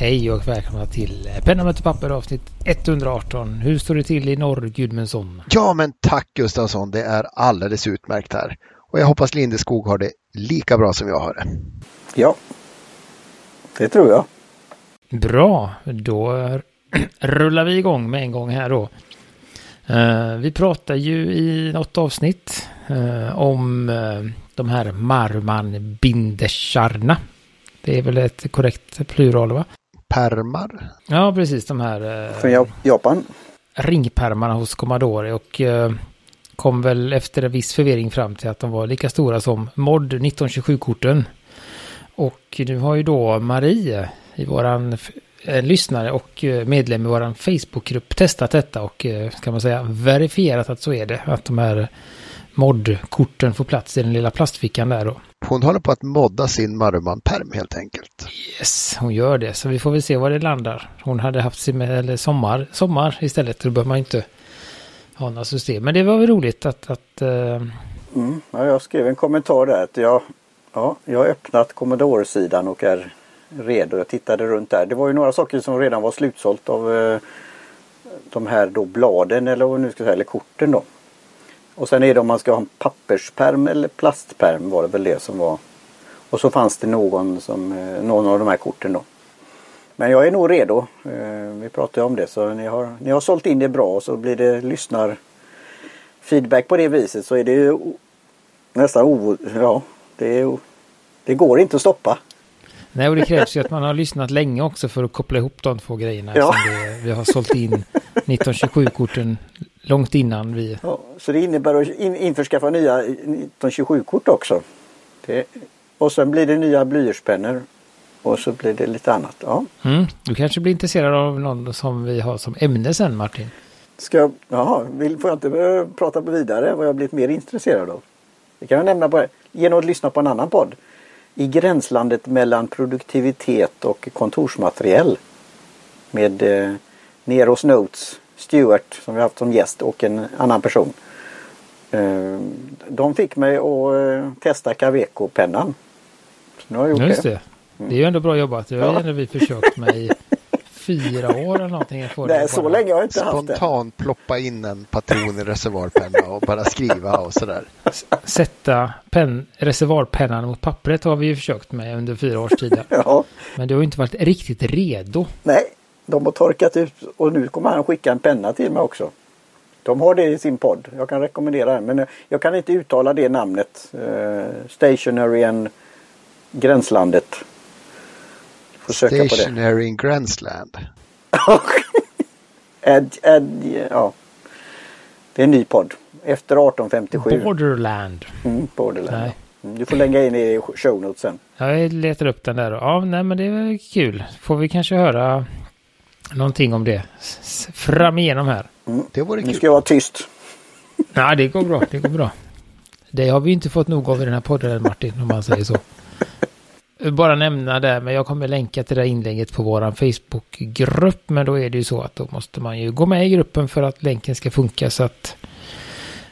Hej och välkomna till Penna möter papper avsnitt 118. Hur står det till i norr, Gudmundsson? Ja, men tack Gustavsson. Det är alldeles utmärkt här. Och jag hoppas Lindeskog har det lika bra som jag har det. Ja, det tror jag. Bra, då rullar vi igång med en gång här då. Uh, vi pratar ju i något avsnitt uh, om uh, de här Marman Bindersarna. Det är väl ett korrekt plural va? Permar? Ja, precis de här. Från Japan? Ringpermarna hos Commodore och kom väl efter en viss förvirring fram till att de var lika stora som MOD 1927-korten. Och nu har ju då Marie i våran en lyssnare och medlem i våran Facebookgrupp testat detta och kan man säga verifierat att så är det. Att de här mod-korten får plats i den lilla plastfickan där då. Hon håller på att modda sin Marman-perm helt enkelt. Yes, hon gör det. Så vi får väl se var det landar. Hon hade haft sin, eller sommar, sommar istället. Då behöver man inte ha några system. Men det var väl roligt att... att uh... mm, ja, jag skrev en kommentar där att jag, ja, jag har öppnat Commodore-sidan och är redo. Jag tittade runt där. Det var ju några saker som redan var slutsålt av uh, de här då bladen eller vad nu ska säga, eller korten då. Och sen är det om man ska ha en pappersperm eller plastperm var det väl det som var. Och så fanns det någon, som, eh, någon av de här korten då. Men jag är nog redo. Eh, vi pratade om det så ni har, ni har sålt in det bra och så blir det lyssnar feedback på det viset så är det ju nästan o... Ja, det, är, det går inte att stoppa. Nej, och det krävs ju att man har lyssnat länge också för att koppla ihop de två grejerna. Ja. Det, vi har sålt in 1927-korten långt innan vi... Ja, så det innebär att in, införskaffa nya 1927-kort också. Det, och sen blir det nya blyertspennor. Och så blir det lite annat. Ja. Mm, du kanske blir intresserad av någon som vi har som ämne sen Martin? Ska jag, jaha, vill, får jag inte prata vidare vad jag blivit mer intresserad av? Det kan jag nämna bara genom att lyssna på en annan podd. I gränslandet mellan produktivitet och kontorsmateriell. Med eh, Neros Notes Stuart som vi haft som gäst och en annan person. Eh, de fick mig att eh, testa Caveco-pennan. nu har jag gjort Just det. det. är ju ändå bra jobbat. Det har ja. vi försökt med i fyra år eller någonting. Nej, så länge har jag inte haft det. Spontant ploppa in en patron i reservoarpenna och bara skriva och sådär. Sätta pen, reservoarpennan mot pappret har vi ju försökt med under fyra års tid. ja. Men det har ju inte varit riktigt redo. Nej, de har torkat ut och nu kommer han skicka en penna till mig också. De har det i sin podd. Jag kan rekommendera den. Men jag kan inte uttala det namnet. Uh, Stationary and Gränslandet. Stationary in Gränsland. Ed, Ed, ja. Det är en ny podd. Efter 1857. Borderland. Mm, Borderland. Nej. Mm, du får lägga in i show notes sen. Jag letar upp den där. Ja, nej men det är kul. Får vi kanske höra någonting om det fram igenom här. Mm. Det vore kul. Nu ska jag vara tyst. Nej, det går bra. Det går bra. Det har vi inte fått nog av i den här podden, Martin, om man säger så. Bara nämna det, men jag kommer länka till det här inlägget på vår Facebookgrupp. Men då är det ju så att då måste man ju gå med i gruppen för att länken ska funka så att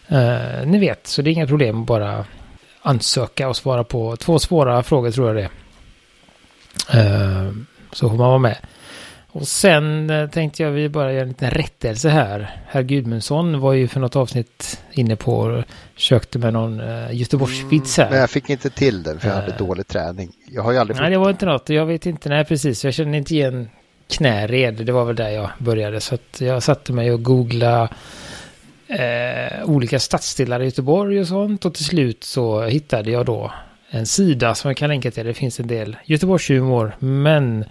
eh, ni vet. Så det är inga problem att bara ansöka och svara på två svåra frågor tror jag det är. Eh, så får man vara med. Och sen eh, tänkte jag vi bara göra en liten rättelse här. Herr Gudmundsson var ju för något avsnitt inne på och kökte med någon uh, Göteborgsvits här. Mm, men jag fick inte till den för jag hade uh, dålig träning. Jag har ju aldrig Nej, det var inte något. Jag vet inte. Nej, precis. Jag kände inte igen knäred. Det var väl där jag började. Så jag satte mig och googlade eh, olika stadsdelar i Göteborg och sånt. Och till slut så hittade jag då en sida som jag kan länka till. Det finns en del Göteborgshumor. Men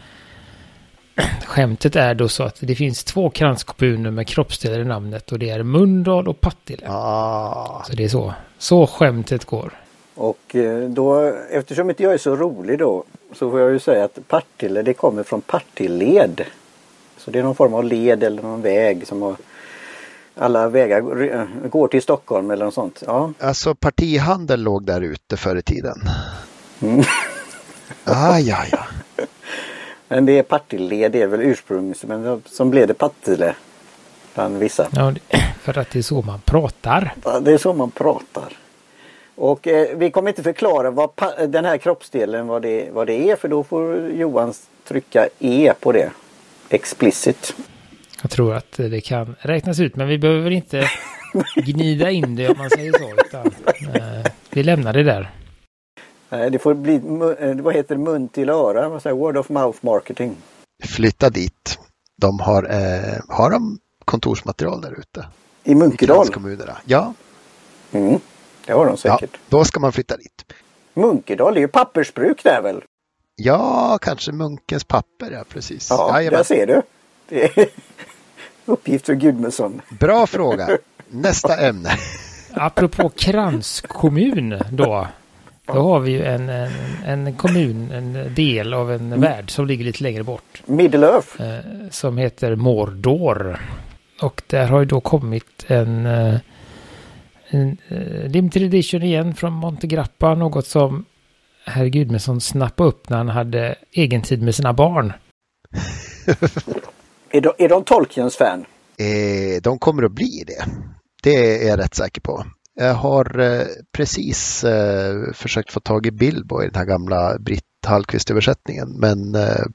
Skämtet är då så att det finns två kranskommuner med kroppsdelar i namnet och det är Mundal och Partille. Ah. Så det är så. Så skämtet går. Och eh, då, eftersom inte jag är så rolig då, så får jag ju säga att Partille det kommer från Partilled. Så det är någon form av led eller någon väg som har alla vägar går till Stockholm eller något sånt. Ja. Alltså partihandel låg där ute förr i tiden. Mm. ah, ja, ja. Men det är Partille, det är väl ursprunget, men som blev det Partille. Bland vissa. Ja, för att det är så man pratar. Ja, det är så man pratar. Och eh, vi kommer inte förklara vad den här kroppsdelen vad det, vad det är för då får Johan trycka E på det. Explicit. Jag tror att det kan räknas ut, men vi behöver inte gnida in det om man säger så. Utan, eh, vi lämnar det där. Nej, det får bli, eh, vad heter det, mun till öra, vad säger, word of mouth marketing. Flytta dit. De har, eh, har de kontorsmaterial där ute? I I Munkedal. kranskommunerna? Ja, Mm, det har de ja, säkert. då ska man flytta dit. Munkedal, är ju pappersbruk där väl? Ja, kanske Munkens papper, ja precis. Ja, Jajamän. där ser du. Det är uppgift för Gudmundsson. Bra fråga. Nästa ämne. Apropå kranskommun då. Då har vi ju en, en, en kommun, en del av en värld som ligger lite längre bort. Middle Earth. Eh, som heter Mordor. Och där har ju då kommit en, eh, en eh, limited edition igen från Montegrappa. Något som herr Gudmundsson snappade upp när han hade egen tid med sina barn. Är de, är de Tolkiens fan? Eh, de kommer att bli det. Det är jag rätt säker på. Jag har eh, precis eh, försökt få tag i Bilbo i den här gamla Britt Hallqvist-översättningen. Men eh,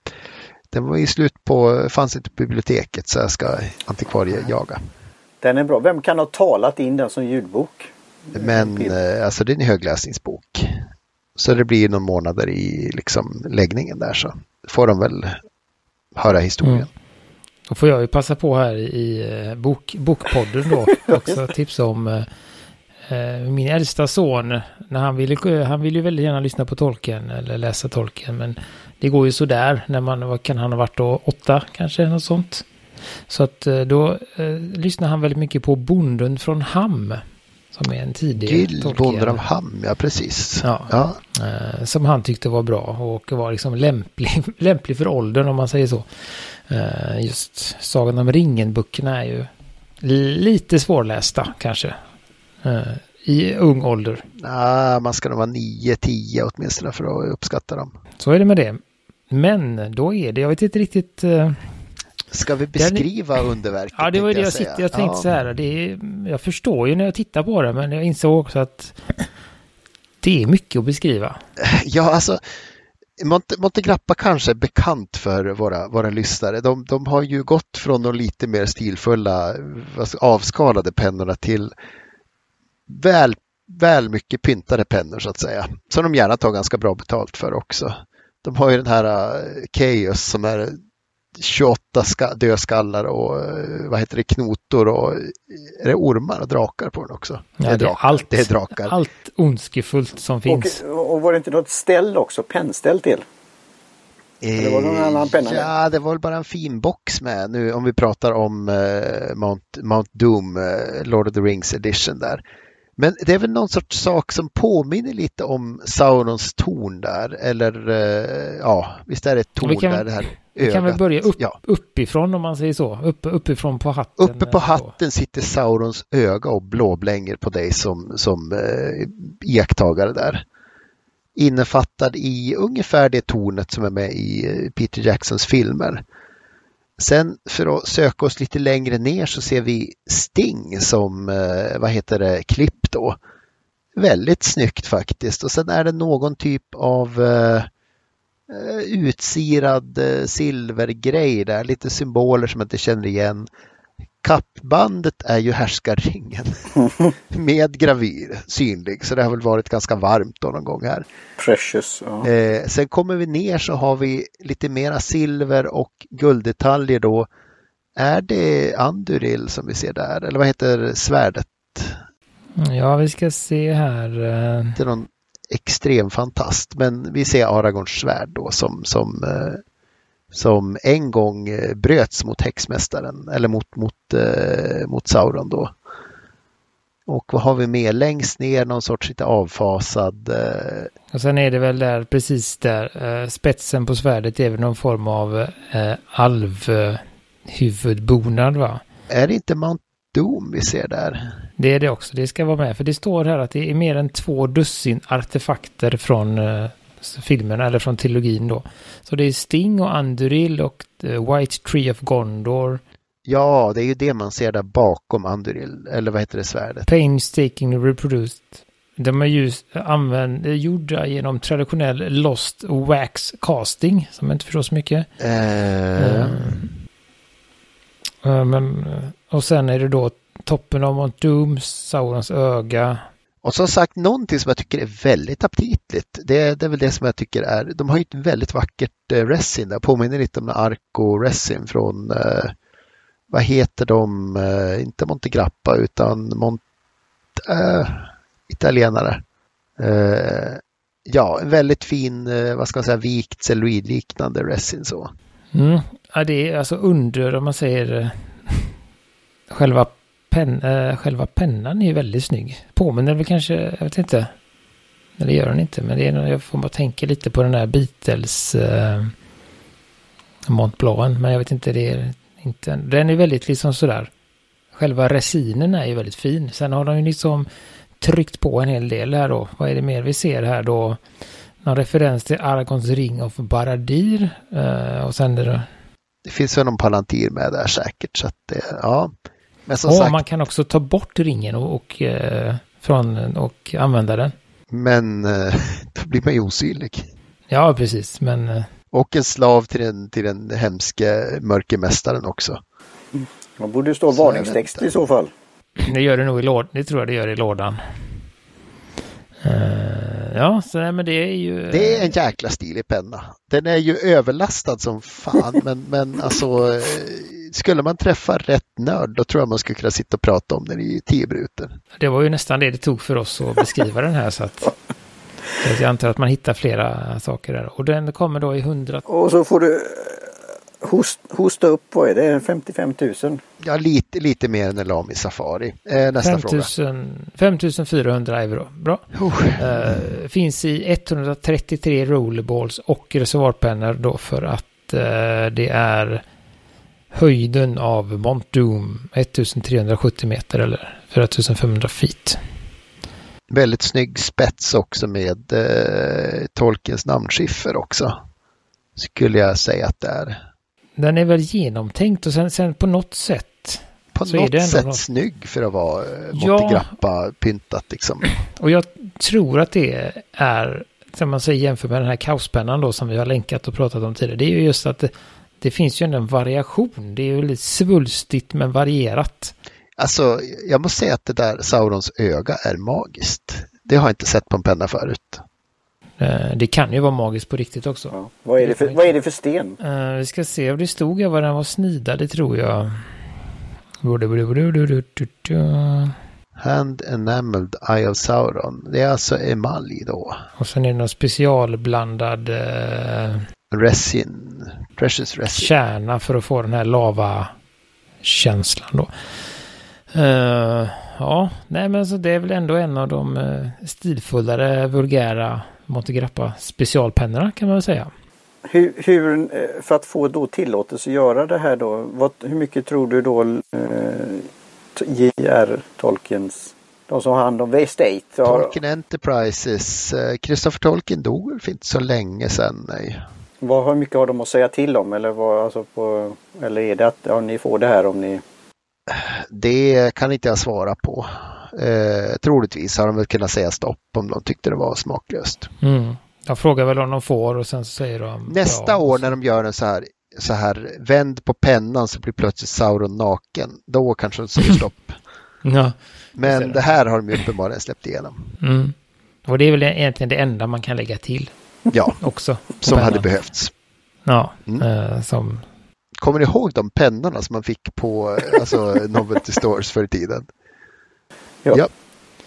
den var ju slut på, fanns inte på biblioteket så jag ska antikvarie jaga. Den är bra. Vem kan ha talat in den som ljudbok? Men eh, alltså det är en högläsningsbok. Så det blir någon månader i liksom läggningen där så får de väl höra historien. Mm. Då får jag ju passa på här i eh, bok, Bokpodden då också tipsa om eh, eh, min äldsta son. När han ville, han ville ju väldigt gärna lyssna på tolken eller läsa tolken. Men det går ju sådär när man, vad kan han ha varit då, åtta kanske, något sånt. Så att eh, då eh, lyssnar han väldigt mycket på Bonden från Ham. Som är en tidig Gill, Tolkien. Bonden av Ham, ja precis. Ja. Ja. Eh, som han tyckte var bra och var liksom lämplig, lämplig för åldern om man säger så. Eh, just Sagan om ringen-böckerna är ju lite svårlästa kanske. Eh, I ung ålder. Ah, man ska nog vara 9-10 åtminstone för att uppskatta dem. Så är det med det. Men då är det, jag vet inte riktigt. eh, Ska vi beskriva underverket? Ja, det var det jag sitter, jag tänkte ja. så här. Det är, jag förstår ju när jag tittar på det, men jag insåg också att det är mycket att beskriva. Ja, alltså Monte, Montegrappa kanske är bekant för våra, våra lyssnare. De, de har ju gått från de lite mer stilfulla ska- avskalade pennorna till väl, väl mycket pyntade pennor så att säga. Som de gärna tar ganska bra betalt för också. De har ju den här uh, Chaos som är 28 ska, dödskallar och uh, vad heter det, knotor och är det ormar och drakar på den också? Ja, det är drakar. allt. Det är drakar. Allt ondskefullt som finns. Och, och var det inte något ställ också? Pennställ till? Eller var det någon annan penna med? Ja, det var väl bara en fin box med nu om vi pratar om eh, Mount, Mount Doom, eh, Lord of the Rings edition där. Men det är väl någon sorts sak som påminner lite om Saurons torn där. Eller eh, ja, visst är det ett torn kan- där det här Vi kan väl ögat. börja upp, Ja. uppifrån om man säger så. Upp, uppifrån på hatten. Uppe på hatten sitter Saurons öga och blåblänger på dig som, som eh, iakttagare där. Innefattad i ungefär det tornet som är med i eh, Peter Jacksons filmer. Sen för att söka oss lite längre ner så ser vi Sting som, eh, vad heter det, klipp då. Väldigt snyggt faktiskt. Och sen är det någon typ av eh, eh, utsirad silvergrej där, lite symboler som jag inte känner igen. Kappbandet är ju härskarringen med gravyr synlig så det har väl varit ganska varmt då någon gång här. Precious. Ja. Eh, sen kommer vi ner så har vi lite mera silver och gulddetaljer då. Är det Anduril som vi ser där eller vad heter svärdet? Ja, vi ska se här. eh, Det är någon extrem fantast men vi ser Aragorns svärd då som, som, eh, som en gång eh, bröts mot häxmästaren eller mot, mot, eh, mot Sauron då. Och vad har vi mer? Längst ner någon sorts lite avfasad eh, Och sen är det väl där, precis där, eh, spetsen på svärdet är väl någon form av eh, alvhuvudbonad va? Är det inte Mount Doom vi ser där? Det är det också, det ska vara med. För det står här att det är mer än två dussin artefakter från eh, filmerna, eller från trilogin då. Så det är Sting och Anduril och eh, White Tree of Gondor, Ja, det är ju det man ser där bakom Anduril, eller vad heter det svärdet? Painstaking reproduced De är ju använd, gjorda genom traditionell lost wax casting, som jag inte förstår så mycket. Eh, Uh, men, och sen är det då toppen av Mount Doom, Saurons öga. Och som sagt, någonting som jag tycker är väldigt aptitligt. Det, det är väl det som jag tycker är, de har ju ett väldigt vackert eh, resin där, påminner lite om Arco resin från, eh, vad heter de, eh, inte Montegrappa utan Mont, eh, italienare. Eh, ja, en väldigt fin, eh, vad ska man säga, vikt celluloidliknande resin så. Mm. Ja, det är alltså under, om man säger, eh, själva, pen, eh, själva pennan är ju väldigt snygg. Påminner väl kanske, jag vet inte. Nej, det gör den inte, men det är, jag får bara tänka lite på den här Beatles eh, Mont Blanc, men jag vet inte, det är inte, den är väldigt liksom sådär. Själva resinen är ju väldigt fin. Sen har de ju liksom tryckt på en hel del här då. Vad är det mer vi ser här då? Någon referens till Aragons ring of Baradir. Eh, och sen är det... Det finns väl någon palantir med där säkert, så att det, ja. Men som Åh, sagt, man kan också ta bort ringen och, och, eh, från, och använda den. men eh, då blir man ju osynlig. Ja, precis. Men eh, Och en slav till den, till den hemske mörkermästaren också. Man borde stå Så varningstext i så fall. det gör det nog i lådan. Det tror jag det gör i lådan. Eh, ja, så nej, men det är ju... Det är en jäkla stilig penna. Den är ju överlastad som fan, men, men alltså skulle man träffa rätt nörd då tror jag man skulle kunna sitta och prata om den i tio minuter. Det var ju nästan det det tog för oss att beskriva den här. Så att, jag antar att man hittar flera saker där. Och den kommer då i 100... Och så får du eh, host, hosta upp, vad är det, 55 000? Ja, lite, lite mer än en Lami Safari. Eh, nästa fråga. 5000 5400 euro. Bra. Oh, Eh, finns i 133 rollerballs och reservoarpennor då för att eh, det är höjden av Mont Doom 1370 meter eller 4500 feet. väldigt snygg spets också med eh, Tolkiens namnskiffer också. Skulle jag säga att det är. Den är väl genomtänkt och sen, sen på något sätt På Så är något sätt något- snygg för att vara eh. Montegrappa pyntat liksom. Och jag tror att det är, som man säger jämför med den här kaospennan då som vi har länkat och pratat om tidigare. Det är ju just att det, det finns ju ändå en variation. Det är ju lite svulstigt men varierat. Alltså, jag måste säga att det där Saurons öga är magiskt. Det har jag inte sett på en penna förut. Eh, Det kan ju vara magiskt på riktigt också. Ja. Vad, är det för, vad är det för sten? Eh, vi ska se, och det stod jag var den var snidad, det tror jag. Hand enameled Eye of Sauron. Det är alltså emalj då. Och sen är det någon specialblandad eh, Resin. Precious resin. kärna för att få den här lava-känslan då. Eh, ja, nej men så det är väl ändå en av de eh, stilfullare, vulgära Montegrappa specialpennorna kan man väl säga. Hur, hur, eh, för att få då tillåtelse att göra det här då, vad, hur mycket tror du då J.R. Tolkiens, de som har hand om Estate, Tolkien Enterprises. Christopher Tolkien dog för inte så länge sedan. Nej. Vad, hur mycket har de att säga till om? Eller, vad, alltså på, eller är det att ja, ni får det här om ni... Det kan inte jag svara på. Eh, troligtvis har de väl kunnat säga stopp om de tyckte det var smaklöst. Mm. De frågar väl om de får och sen säger de Nästa ja, år när de gör en så här, så här vänd på pennan så blir plötsligt Sauron naken. Då kanske de säger stopp. Ja. Men det det. här har de ju uppenbarligen släppt igenom. Mm. Och det är väl egentligen det enda man kan lägga till Ja, också. som hade pennan. behövts. Ja, Mm. eh, som... Kommer ni ihåg de pennorna som man fick på eh, alltså, Novelty Stores förr i tiden? Ja. Ja.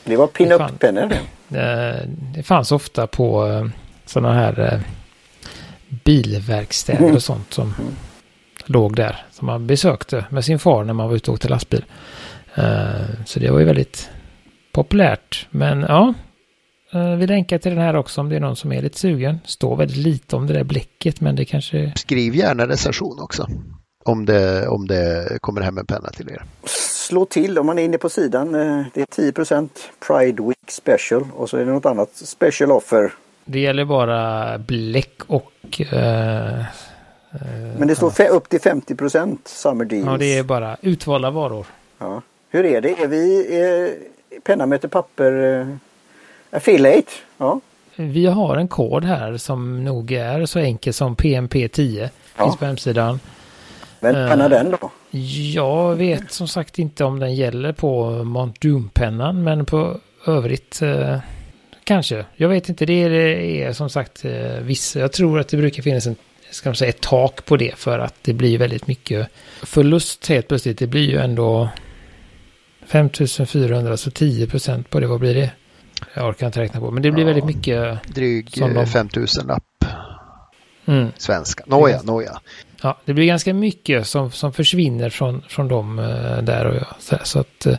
Det var pin-up-pennor det. Eh, det fanns ofta på eh, sådana här bilverkstäder Mm. och sånt som låg där. Som man besökte med sin far när man var ute och åkte lastbil. Så det var ju väldigt populärt. Men ja, vi länkar till den här också om det är någon som är lite sugen. Står väldigt lite om det där bläcket men det kanske... Skriv gärna recension också. Om det, om det kommer hem en penna till er. Slå till om man är inne på sidan. eh, Det är 10% Pride Week Special och så är det något annat special offer. Det gäller bara bläck och... eh, Men det står fe- upp till 50 Summer Deals. ja, det är bara utvalda varor. Ja. Hur är det? Är vi eh, penna möter papper eh, Affiliate, ja. Vi har en kod här som nog är så enkel som PMP10. Ja. Finns på hemsidan. Vem Eh. den då? Jag vet som sagt inte om den gäller på Mount Doom-pennan men på övrigt eh, kanske. Jag vet inte, det är, det är som sagt eh, vissa. Jag tror att det brukar finnas en, ska man säga, ett tak på det för att det blir väldigt mycket förlust helt plötsligt. Det blir ju ändå 5400 så 10 procent på det. Vad blir det? Jag orkar inte räkna på men det blir Ja. väldigt mycket. Dryg Som de- eh, 5000 lapp Mm. svenska. Nåja, nåja. Ja, det blir ganska mycket som, som försvinner från, från dem eh, där och jag. Så, så att, eh,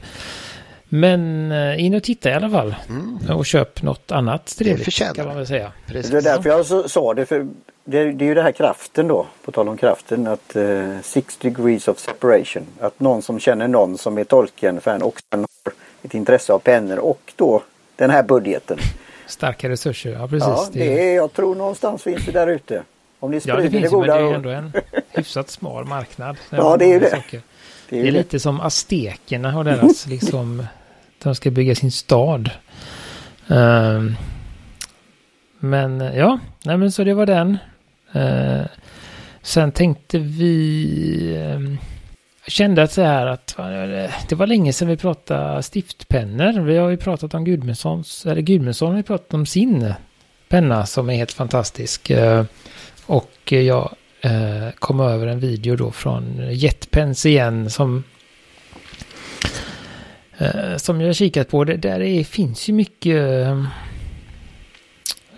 men eh, in och titta i alla fall. Mm. Och köp något annat trevligt förtjänar kan man väl säga. Precis. Det är därför jag så- sa det. För det, det är ju det här kraften då. På tal om kraften. Att eh, six degrees of separation. Att någon som känner någon som är Tolkien-fan och sen har ett intresse av pennor och då den här budgeten. Starka resurser, ja precis. Ja, det är, jag tror någonstans finns det där ute. Om ni ja, sprider det det, finns men goda. det är ändå en hyfsat smal marknad. Ja, det är det. Saker. det Det är är det. lite som aztekerna och deras liksom, de ska bygga sin stad. Ehm, men ja, nej men så det var den. Uh, sen tänkte vi, jag kände att så här att det var länge sedan vi pratade stiftpennor. Vi har ju pratat om Gudmundssons, eller Gudmundsson har ju pratat om sin penna som är helt fantastisk. Eh, och jag eh, kom över en video då från Jetpens igen som eh, som jag har kikat på. Det, där är, finns ju mycket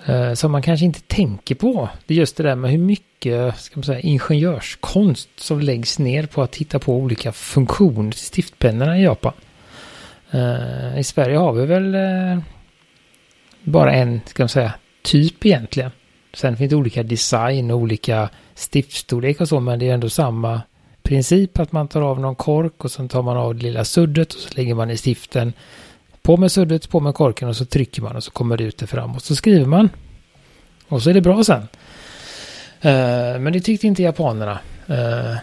eh, som man kanske inte tänker på. Det är just det där med hur mycket ska man säga, ingenjörskonst som läggs ner på att hitta på olika funktioner till stiftpennorna i Japan. Eh, I Sverige har vi väl eh, bara en, ska man säga, typ egentligen. Sen finns det olika design och olika stiftstorlek och så, men det är ändå samma princip att man tar av någon kork och sen tar man av det lilla suddet och så lägger man i stiften. På med suddet, på med korken och så trycker man och så kommer det ut det fram och så skriver man. Och så är det bra sen. Eh, men det tyckte inte japanerna. Eh,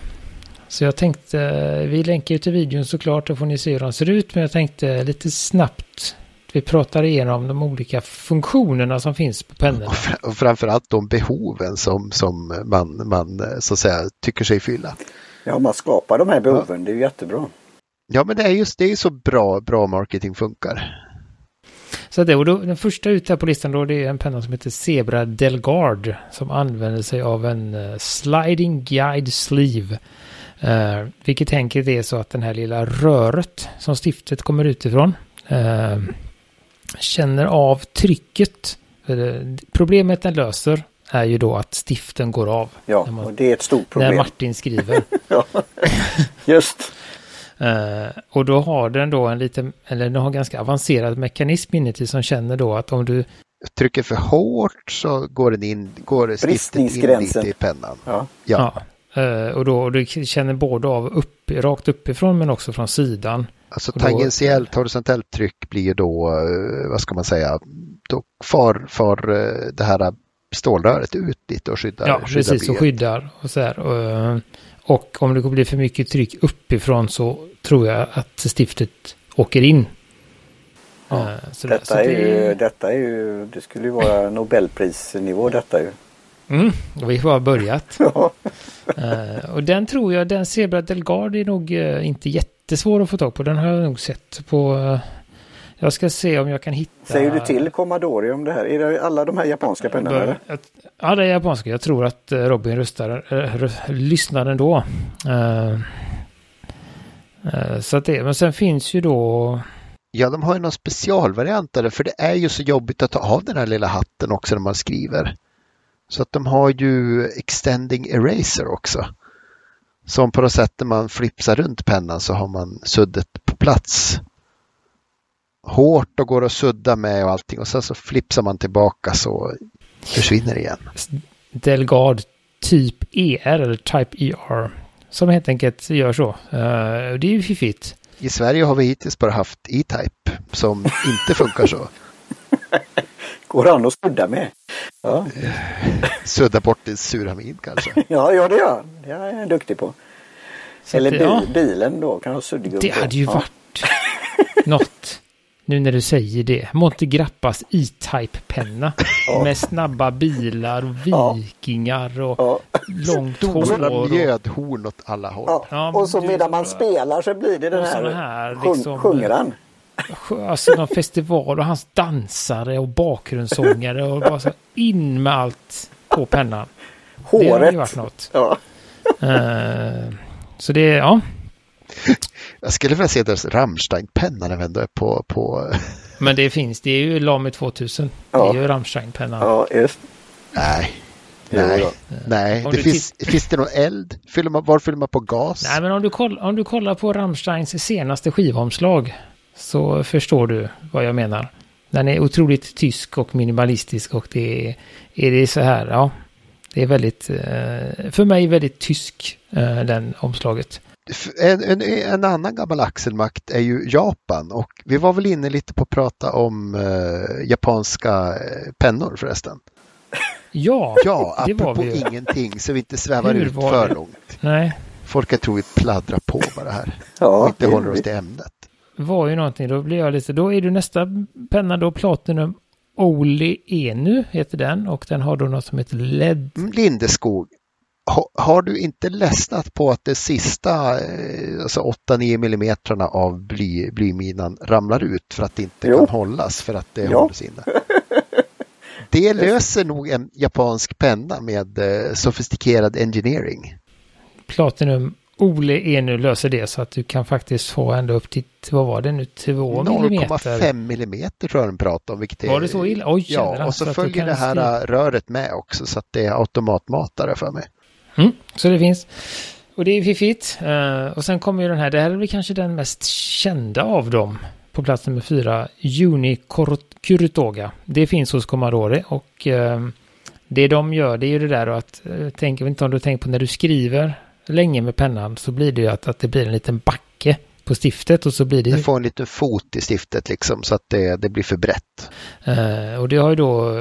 så jag tänkte, eh, vi länkar ju till videon såklart, då får ni se hur de ser ut. Men jag tänkte lite snabbt, vi pratar igenom de olika funktionerna som finns på pennorna. Och, fr- och framförallt de behoven som, som man, man så att säga tycker sig fylla. Ja, man skapar de här behoven. Det är ju jättebra. Ja, men det är just det är så bra, bra marketing funkar. Så det, och då, den första ut här på listan då det är en penna som heter Zebra Delgard som använder sig av en eh, sliding guide sleeve. Uh, vilket enkelt är så att den här lilla röret som stiftet kommer utifrån eh, känner av trycket. Problemet den löser är ju då att stiften går av Ja, när, man, och det är ett stort när problem. Martin skriver. Ja. Just. Eh, och då har den då en liten, eller den har en ganska avancerad mekanism inuti som känner då att om du Trycker för hårt så går den in, går stiftet in lite i pennan. Ja. Ja, Ja. eh, och då och du känner både av upp, rakt uppifrån men också från sidan. alltså Och då- tangentiellt horisontellt tryck blir ju då, eh, vad ska man säga, då far, far det här stålröret ut lite och skyddar, Ja, skyddar precis. Och blyet. skyddar och så här. Och, och om det blir för mycket tryck uppifrån så tror jag att stiftet åker in. Ja, Eh, så Detta är, det- ju, detta är ju, det skulle ju vara Nobelprisnivå detta ju. Mm, och vi har bara börjat. Ja. Eh, och den tror jag, den Zebra Delgard är nog eh, inte jättesvår att få tag på. Den har jag nog sett på... eh, jag ska se om jag kan hitta... Säger du till Commodore om det här? Är det alla de här japanska pennorna? Ja, det är japanska. Jag tror att eh, Robin röstar, äh, rö- lyssnar ändå. Eh, eh, så att det, men sen finns ju då... Ja, de har ju någon specialvariant det, för det är ju så jobbigt att ta av den här lilla hatten också när man skriver. Så att de har ju extending eraser också. Som på något sätt när man flipsar runt pennan så har man suddet på plats. Hårt och går att sudda med och allting och sen så flipsar man tillbaka så försvinner det igen. Delgard typ ER eller Type ER. Som helt enkelt gör så. Eh, det är ju fiffigt. I Sverige har vi hittills bara haft E-Type som inte funkar så. Går an att sudda med? Ja, Sudda bort i suramin kanske. ja, ja det gör han. Det är jag duktig på. Så Eller att, bil, ja, bilen då kan ha suddgummi det hade ju ja. varit något. Nu när du säger det. Monte Grappas E-Type-penna. Ja. Med snabba bilar och vikingar och Ja. långt Stora hår. Och, mjödhorn åt alla håll. Ja. Ja, och så medan man spelar så blir det den här, här, liksom, sjunger han. alltså någon festival och hans dansare och bakgrundssångare och bara så in med allt på pennan. Det har ju Håret. varit något. Ja. Eh, så det, ja. Jag skulle vilja se deras Rammstein-penna när vi ändå är på, på... Men det finns, det är ju Lamy 2000. Det Ja. är ju Rammstein-pennan. ja, just Nej. Nej. Nej. Det du finns, finns det någon eld? Fyller man, var fyller man på gas? Nej, men om du, koll, om du kollar på Rammsteins senaste skivomslag så förstår du vad jag menar. Den är otroligt tysk och minimalistisk och det är, är det så här, ja. Det är väldigt, eh, för mig väldigt tysk, eh, den omslaget. En, en, en annan gammal axelmakt är ju Japan och vi var väl inne lite på att prata om eh, japanska eh, pennor förresten. Ja, Ja, det var apropå vi ju. ingenting så vi inte svävar Hur ut för det? långt. Nej, Folk har tror vi pladdrar på bara här och Ja, inte det håller oss till ämnet. var ju någonting. Då blir jag lite, då är du nästa penna då Platinum Oli Enu heter den och den har då något som heter LED. Mm, Lindeskog, har du inte ledsnat på att det sista eh, alltså 8-9 millimetrarna av bly, blyminan ramlar ut för att det inte Jo. kan hållas för att det Ja. hålls inne? Det löser nog en japansk penna med eh, sofistikerad engineering. Platinum Ole Enu löser det så att du kan faktiskt få ända upp till, vad var det nu, 2 millimeter. 0,5 millimeter tror jag de pratar om. Vilket är, Var det så illa? Oj, Ja, och så, följer det här skriva. röret med också så att det är automatmatare för mig. Mm, så det finns. Och det är fiffigt. Eh, och sen kommer ju den här, det här är väl kanske den mest kända av dem. På plats nummer fyra, Juni Kurutoga. Det finns hos Commodore och eh, det de gör det är ju det där att, eh, tänk, jag vet inte om du tänker på när du skriver länge med pennan så blir det ju att, att det blir en liten backe på stiftet och så blir det Det får en liten fot i stiftet liksom så att det, det blir för brett. Eh, och det har ju då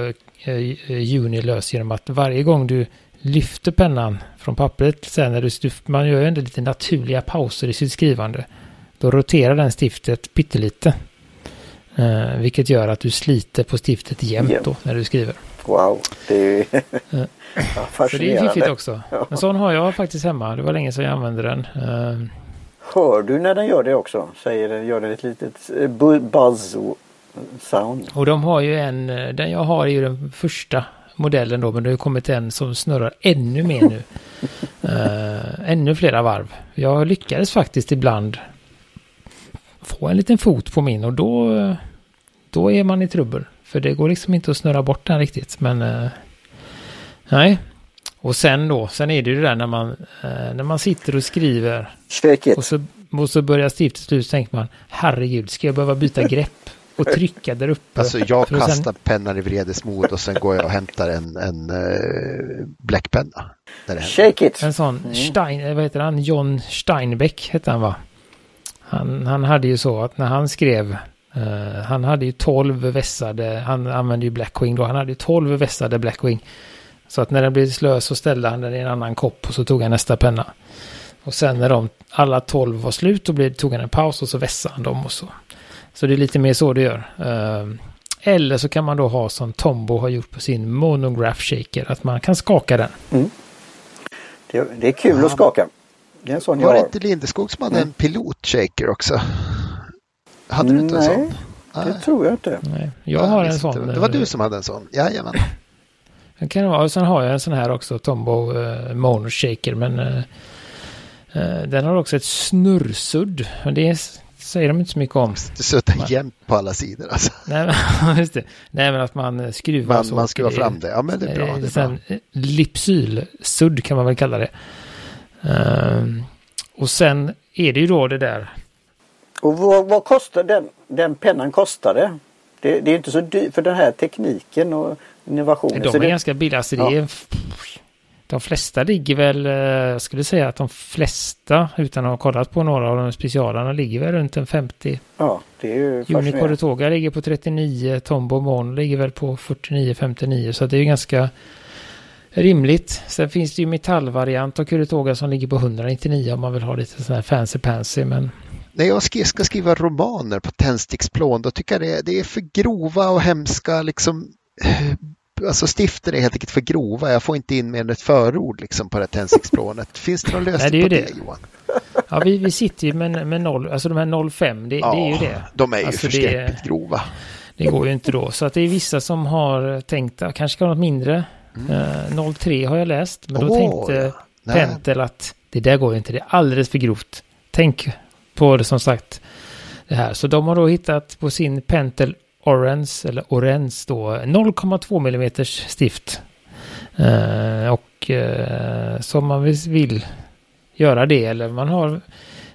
Juni löst genom att varje gång du lyfter pennan från pappret, sen när du, man gör ju ändå lite naturliga pauser i sitt skrivande, då roterar den stiftet pyttelite. Eh, vilket gör att du sliter på stiftet jämt då när du skriver. Wow, det är ju ja, Så det är fascinerande. fiffigt också. Ja. En sån har jag faktiskt hemma. Det var länge sedan jag använde den. Eh, Hör du när den gör det också? Säger den, gör den ett litet eh, bu- buzz sound? Och de har ju en, eh, den jag har är ju den första modellen då, men det har kommit en som snurrar ännu mer nu. Eh, ännu flera varv. Jag lyckades faktiskt ibland få en liten fot på min och då, då är man i trubbel. För det går liksom inte att snurra bort den riktigt, men eh, nej. Och sen då, sen är det ju det där när man, eh, när man sitter och skriver och så, och så börjar stiftet slut så tänker man herregud, ska jag behöva byta grepp och trycka där uppe? Alltså jag att sen- kastar pennan i vredesmod och sen går jag och hämtar en, en uh, bläckpenna. Shake it. En sån Stein, eh, vad heter han? John Steinbeck hette han va? Han, han hade ju så att när han skrev, eh, han hade ju 12 vässade, han använde ju Blackwing då, han hade ju 12 vässade Blackwing. Så att när den blev slö så ställde han den i en annan kopp och så tog han nästa penna. Och sen när de, alla 12 var slut då blev, tog han en paus och så vässade han dem och så. Så det är lite mer så det gör. Eh, eller så kan man då ha som Tombo har gjort på sin monograph shaker, att man kan skaka den. Det, det är kul Ja. att skaka. Det är en sån jag Var det har. inte Lindeskog som hade en pilotshaker också? Hade du inte en Nej, sån? Det tror jag inte. Nej, jag har en sån. Det var du som hade en sån? Jajamän. Det kan det vara. Och sen har jag en sån här också, Tombow eh, Mono Shaker. Men eh, eh, den har också ett snurrsudd. Men det är, säger de inte så mycket om. Du suttar jämt på alla sidor alltså. Nej, men, just det. Nej, men att man skruvar Man, så. man skruvar fram det. Ja men det är bra. Det är bra. Sen, eh, Lipsylsudd kan man väl kalla det. Ehm, och sen är det ju då det där. Och vad, vad kostar den, den pennan kostade? Det, det är inte så dyrt för den här tekniken och innovationen. De så är det, ganska billiga. Alltså det är, de flesta ligger väl, eh, jag skulle säga att de flesta, utan att ha kollat på några av de specialarna, ligger väl runt en 50. ja, det är ju fascinerande. Corretoga ligger på 39, Tombo Mon ligger väl på 49-59, så det är ju ganska rimligt. Sen finns det ju metallvariant av Curitoga som ligger på 199 om man vill ha lite sån här fancy pansy, men när jag ska, skriva romaner på tändsticksplån då tycker jag det, det är för grova och hemska liksom alltså stiften är helt enkelt för grova. Jag får inte in mer än ett förord liksom på det tändsticksplånet. Finns det någon lösning Nej, det på det, det, Johan? Ja, vi, vi sitter ju med, med noll, alltså de här 05, det, ja, det är ju det. De är ju alltså förskräckligt grova. Det går ju inte då. Så att det är vissa som har tänkt att kanske ska något mindre. Mm. Uh, 03 har jag läst, men då tänkte ja. Pentel att det där går ju inte, det är alldeles för grovt. Tänk på det som sagt. Det här. Så de har då hittat på sin Pentel Orange, eller Orange då, 0,2 mm stift. Uh, och uh, som man vill göra det, eller man har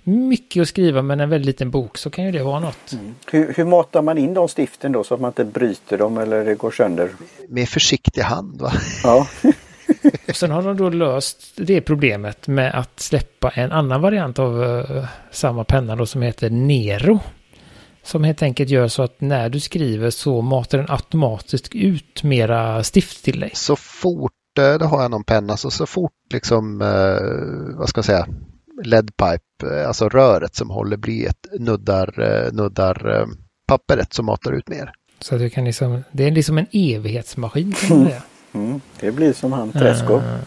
mycket att skriva men en väldigt liten bok så kan ju det vara något. Mm. Hur, hur matar man in de stiften då så att man inte bryter dem eller det går sönder? Med försiktig hand va? Ja. och sen har de då löst det problemet med att släppa en annan variant av uh, samma penna då som heter Nero. Som helt enkelt gör så att när du skriver så matar den automatiskt ut mera stift till dig. Så fort, eh, det har jag någon penna, så, så fort liksom, uh, vad ska jag säga, ledpipe, eh, alltså röret som håller blyet nuddar, eh, nuddar eh, pappret som matar ut mer. Så du kan liksom, det är liksom en evighetsmaskin kan man säga. Mm, det blir som han Träsko. Uh,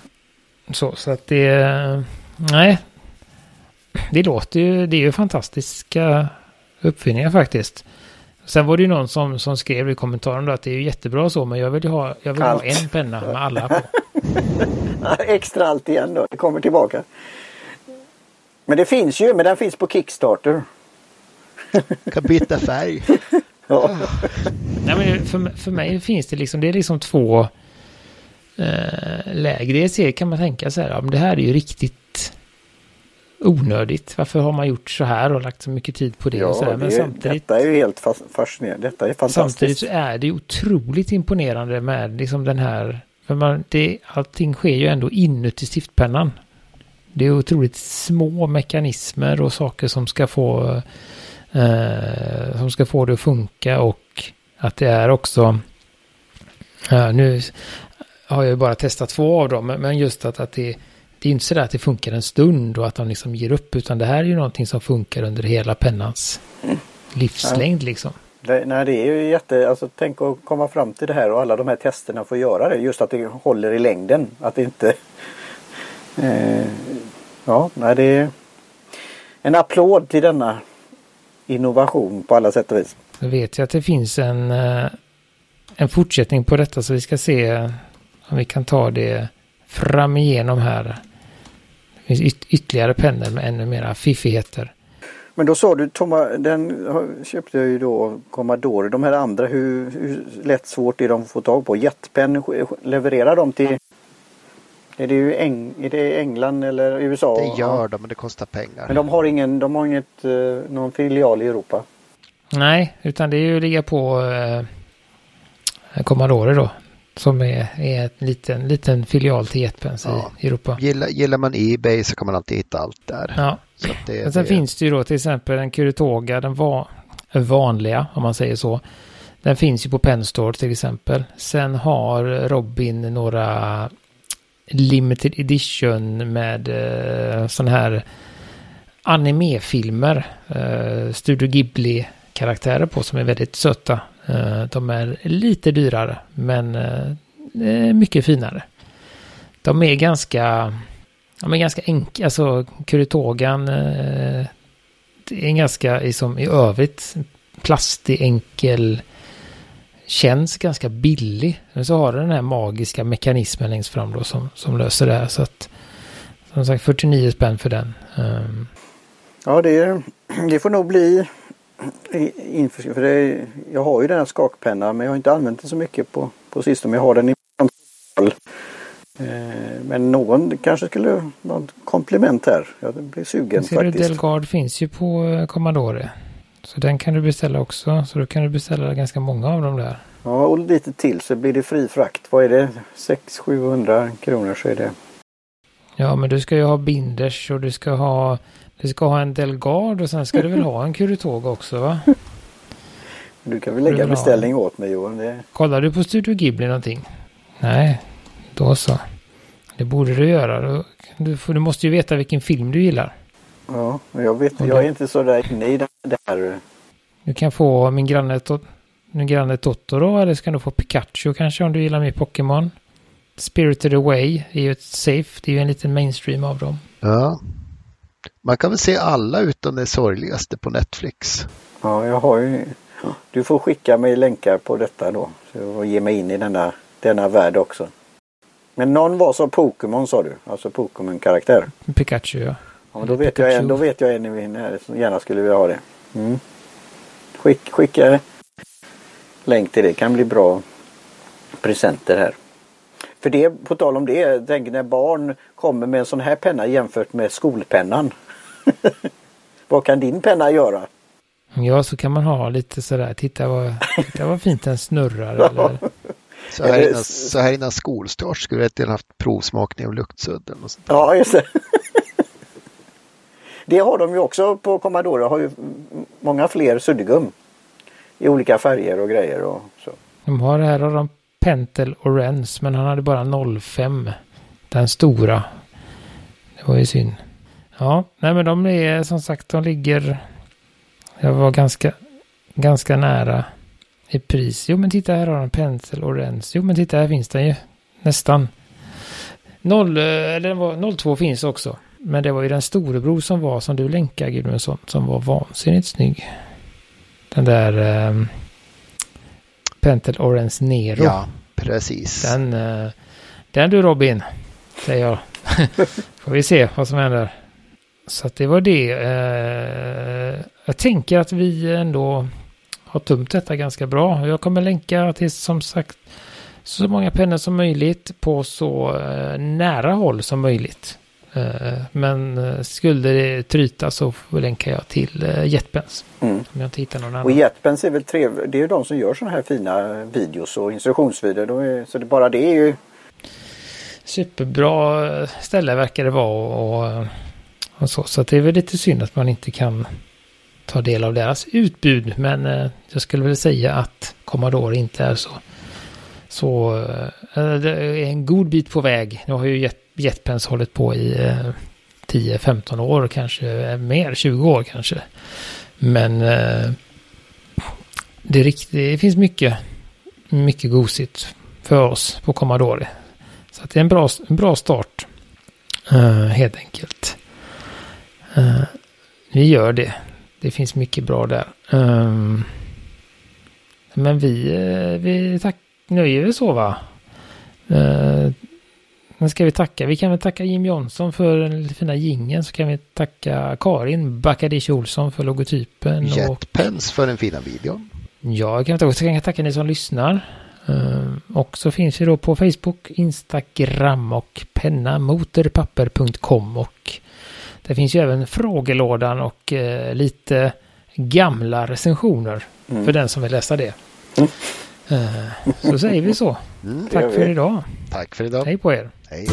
så, så att det, nej, det låter ju, det är ju fantastiska uppfinningar faktiskt. Sen var det ju någon som, som skrev i kommentaren då att det är ju jättebra så, men jag vill ju ha, jag vill ha en penna med alla på. Extra allt igen då, det kommer tillbaka. Men det finns ju, men den finns på Kickstarter. kan byta färg. ja. Nej, men för, för mig finns det liksom, det är liksom två eh, läger. Dels kan man tänka så här, ja, men det här är ju riktigt onödigt. Varför har man gjort så här och lagt så mycket tid på det? Ja, och så här? Men det samtidigt, detta är ju helt fascinerande. Detta är fantastiskt. Samtidigt så är det otroligt imponerande med liksom den här, för man, det, allting sker ju ändå inuti stiftpennan. Det är otroligt små mekanismer och saker som ska få eh, som ska få det att funka och att det är också eh, nu har jag ju bara testat två av dem men just att, att det, det är inte så att det funkar en stund och att de liksom ger upp utan det här är ju någonting som funkar under hela pennans livslängd liksom. Det, nej, det är ju jätte, alltså tänk att komma fram till det här och alla de här testerna får göra det. Just att det håller i längden. Att det inte Eh, ja, nej, det är en applåd till denna innovation på alla sätt och vis. Jag vet ju att det finns en, eh, en fortsättning på detta så vi ska se om vi kan ta det fram igenom här. Finns yt ytterligare pennor med ännu mera fiffigheter. Men då sa du, Toma, den köpte jag ju då, Commodore. De här andra, hur, hur lätt svårt är de att få tag på? Jetpen, levererar de till är det, ju Eng är det England eller USA? Det gör de, men det kostar pengar. Men de har, ingen, de har inget, eh, någon filial i Europa? Nej, utan det är ju att ligga på eh, Commodore då. Som är, är en liten, liten filial till Jetpens ja. i Europa. Gillar, gillar man Ebay så kan man alltid hitta allt där. Ja. Så det, Men sen det... finns det ju då till exempel en Curitoga, den var vanliga om man säger så. Den finns ju på Penstore till exempel. Sen har Robin några limited edition med eh, sådana här animefilmer. Eh, Studio Ghibli-karaktärer på som är väldigt söta. Eh, de är lite dyrare men eh, mycket finare. De är ganska, de är ganska enkla, alltså Kuritogan eh, det är en ganska, liksom, i övrigt, plastig, enkel känns ganska billig. Men så har den den här magiska mekanismen längst fram då som, som löser det här. Så att, som sagt 49 spänn för den. Ehm. Ja, det, det får nog bli inför, för det, jag har ju den här skakpennan men jag har inte använt den så mycket på, på sistone. Jag har den i eh, men någon kanske skulle ett komplement här. Jag blir sugen Ser faktiskt. Du, Delgard finns ju på eh, Commodore. Så den kan du beställa också. Så då kan du beställa ganska många av dem där. Ja, och lite till så blir det fri frakt. Vad är det? 600-700 kronor så är det. Ja, men du ska ju ha binders och du ska ha, du ska ha en Delgard och sen ska du väl ha en Kuritåg också va? Du kan väl lägga beställning åt mig Johan. Det... Kollar du på Studio Ghibli någonting? Nej, då så. Det borde du göra. Du, du måste ju veta vilken film du gillar. Ja, jag vet jag är inte så där inne i det där. Du kan få min granne, min granne Totoro eller så kan du få Pikachu kanske om du gillar mer Pokémon. Spirited Away är ju ett safe, det är ju en liten mainstream av dem. Ja. Man kan väl se alla utom det sorgligaste på Netflix. Ja, jag har ju... Du får skicka mig länkar på detta då. Jag ge mig in i denna, denna värld också. Men någon var som Pokémon sa du? Alltså Pokémon-karaktär? Pikachu ja. ja då, vet jag en, då vet jag en här som gärna skulle vilja ha det. Mm. Skick, skicka länk till det. kan bli bra presenter här. För det, på tal om det, tänk när barn kommer med en sån här penna jämfört med skolpennan. Vad kan din penna göra? Ja, så kan man ha lite sådär, titta vad, titta vad fint den snurrar. eller... Så här, innan, så här innan skolstart skulle du haft provsmakning av luktsudden. Och sånt. Ja, just det. Det har de ju också på Commodore. har ju många fler suddgum. I olika färger och grejer och så. De har här har de Pentel och Rens men han hade bara 05. Den stora. Det var ju synd. Ja, nej men de är som sagt, de ligger... Jag var ganska, ganska nära i pris. Jo men titta här har de Pentel och Rens. Jo men titta här finns den ju. Nästan. 0, eh, eller 02 finns också. Men det var ju den storebror som var som du länkade Gudmundsson som var vansinnigt snygg. Den där eh, Pentel Orange Nero. Ja, precis. Den, eh, den du Robin, säger jag. Får vi se vad som händer. Så att det var det. Eh, jag tänker att vi ändå har tömt detta ganska bra. Jag kommer länka till som sagt så många pennor som möjligt på så eh, nära håll som möjligt. Eh, men eh, skulle det tryta så länkar jag till eh, Jetpens. Mm. Om jag inte hittar någon annan. Och Jetpens är väl trevligt. Det är ju de som gör sådana här fina videos och instruktionsvideor. Så det, bara det är ju... Superbra ställe verkar det vara och, och så. Så det är väl lite synd att man inte kan ta del av deras utbud. Men eh, jag skulle väl säga att Commodore inte är så. Så eh, eh, det är en god bit på väg. Nu har ju Jet Jetpens hållit på i eh, 10-15 år, kanske mer, 20 år kanske. Men eh, det, rikt, det finns mycket, mycket gosigt för oss på Commodore. Så det är en bra, en bra start, eh, helt enkelt. Eh, vi gör det. Det finns mycket bra där. Um, men vi, eh, vi tack, nöjer vi så va? Uh, men ska vi tacka? Vi kan väl tacka Jim Johnson för den fina gingen så kan vi tacka Karin Bakadish Olsson för logotypen. Jetpens för den fina videon. Ja, jag kan, också, kan tacka ni som lyssnar. Uh, och så finns vi då på Facebook, Instagram och pennamotorpapper.com och det finns ju även frågelådan och uh, lite gamla recensioner mm. för den som vill läsa det. Mm. Uh, så säger vi så. Mm, Tack för idag. Tack för idag. Hej på er. Hej.